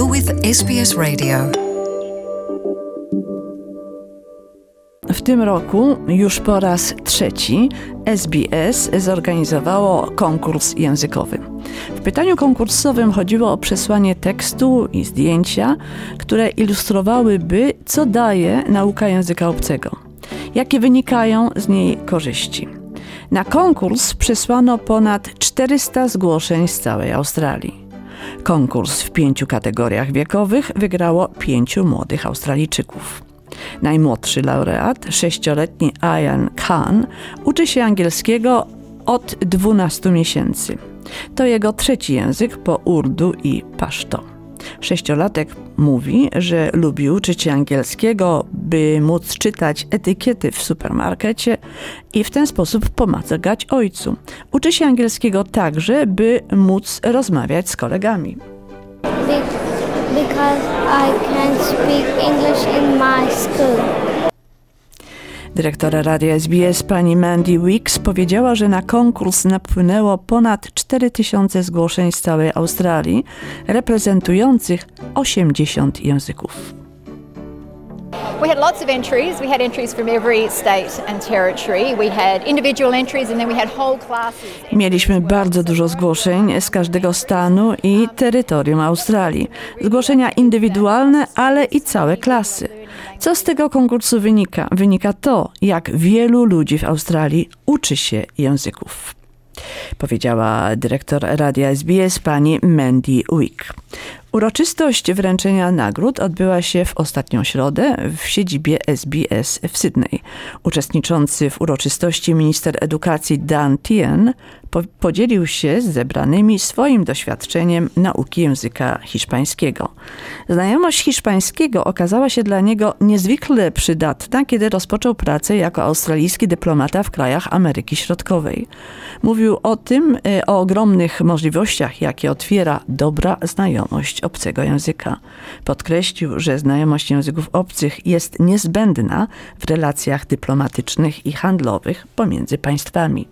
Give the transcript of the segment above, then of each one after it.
You're with SBS Radio. W tym roku już po raz trzeci SBS zorganizowało konkurs językowy. W pytaniu konkursowym chodziło o przesłanie tekstu i zdjęcia, które ilustrowałyby, co daje nauka języka obcego, jakie wynikają z niej korzyści. Na konkurs przesłano ponad 400 zgłoszeń z całej Australii. Konkurs w pięciu kategoriach wiekowych wygrało pięciu młodych Australijczyków. Najmłodszy laureat, sześcioletni Ian Khan, uczy się angielskiego od 12 miesięcy. To jego trzeci język po urdu i paszto. Sześciolatek mówi, że lubi uczyć się angielskiego, by móc czytać etykiety w supermarkecie i w ten sposób pomagać ojcu. Uczy się angielskiego także, by móc rozmawiać z kolegami. Because I can speak English in my school. Dyrektora radia SBS pani Mandy Weeks powiedziała, że na konkurs napłynęło ponad 4000 zgłoszeń z całej Australii, reprezentujących 80 języków. We had lots of entries. We had entries from every state and territory. We had individual entries and then we had whole classes. Mieliśmy bardzo dużo zgłoszeń z każdego stanu i terytorium Australii. Zgłoszenia indywidualne, ale i całe klasy. Co z tego konkursu wynika? Wynika to, jak wielu ludzi w Australii uczy się języków powiedziała dyrektor radia SBS pani Mandy Wick. Uroczystość wręczenia nagród odbyła się w ostatnią środę w siedzibie SBS w Sydney. Uczestniczący w uroczystości minister edukacji Dan Tien po podzielił się z zebranymi swoim doświadczeniem nauki języka hiszpańskiego. Znajomość hiszpańskiego okazała się dla niego niezwykle przydatna, kiedy rozpoczął pracę jako australijski dyplomata w krajach Ameryki Środkowej. Mówił o tym, e, o ogromnych możliwościach, jakie otwiera dobra znajomość obcego języka. Podkreślił, że znajomość języków obcych jest niezbędna w relacjach dyplomatycznych i handlowych pomiędzy państwami.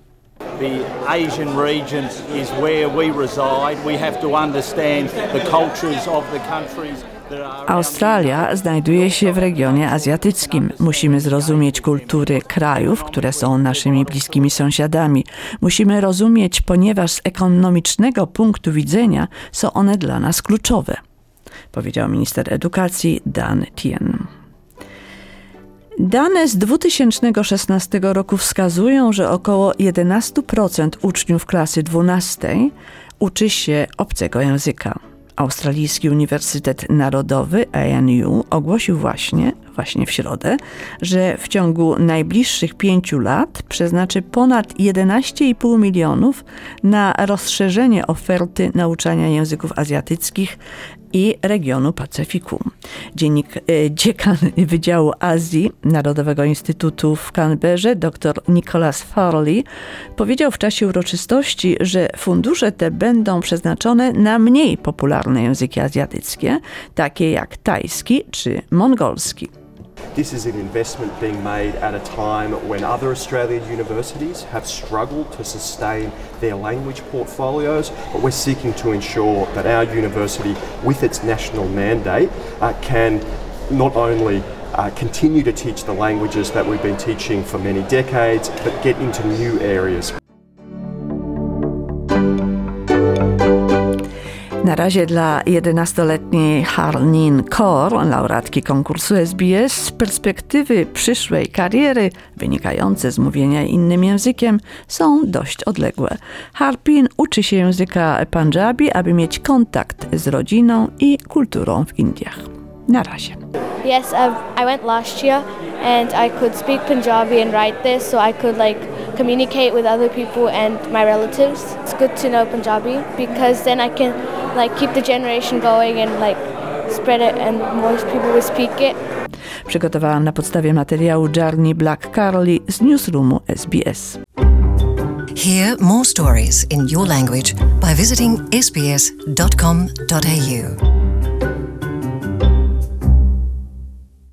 The Asian region is where we reside. We have to understand the cultures of the countries. Australia znajduje się w regionie azjatyckim. Musimy zrozumieć kultury krajów, które są naszymi bliskimi sąsiadami. Musimy rozumieć, ponieważ z ekonomicznego punktu widzenia są one dla nas kluczowe, powiedział minister edukacji Dan Tien. Dane z 2016 roku wskazują, że około 11% uczniów klasy 12 uczy się obcego języka. Australijski Uniwersytet Narodowy ANU ogłosił właśnie, właśnie w środę, że w ciągu najbliższych pięciu lat przeznaczy ponad 11,5 milionów na rozszerzenie oferty nauczania języków azjatyckich i regionu Pacyfiku. Dziennik, e, dziekan Wydziału Azji Narodowego Instytutu w Canberrze, dr Nicholas Farley, powiedział w czasie uroczystości, że fundusze te będą przeznaczone na mniej popularne języki azjatyckie, takie jak tajski czy mongolski. This is an investment being made at a time when other Australian universities have struggled to sustain their language portfolios, but we're seeking to ensure that our university, with its national mandate, uh, can not only uh, continue to teach the languages that we've been teaching for many decades, but get into new areas. Na razie dla 11-letniej Harlin Kaur, laureatki konkursu SBS, perspektywy przyszłej kariery wynikające z mówienia innym językiem są dość odległe. Harpin uczy się języka Punjabi, aby mieć kontakt z rodziną i kulturą w Indiach. Na razie. Yes, I went last year and I could speak Punjabi and write this, so I could like communicate with other people and my relatives. It's good to know Punjabi because then I can like keep the generation going and like spread it and more people will speak it. Przygotowałam na podstawie materiału Jarni Black Carly z newsroomu SBS. Hear more stories in your language by visiting sbs.com.au.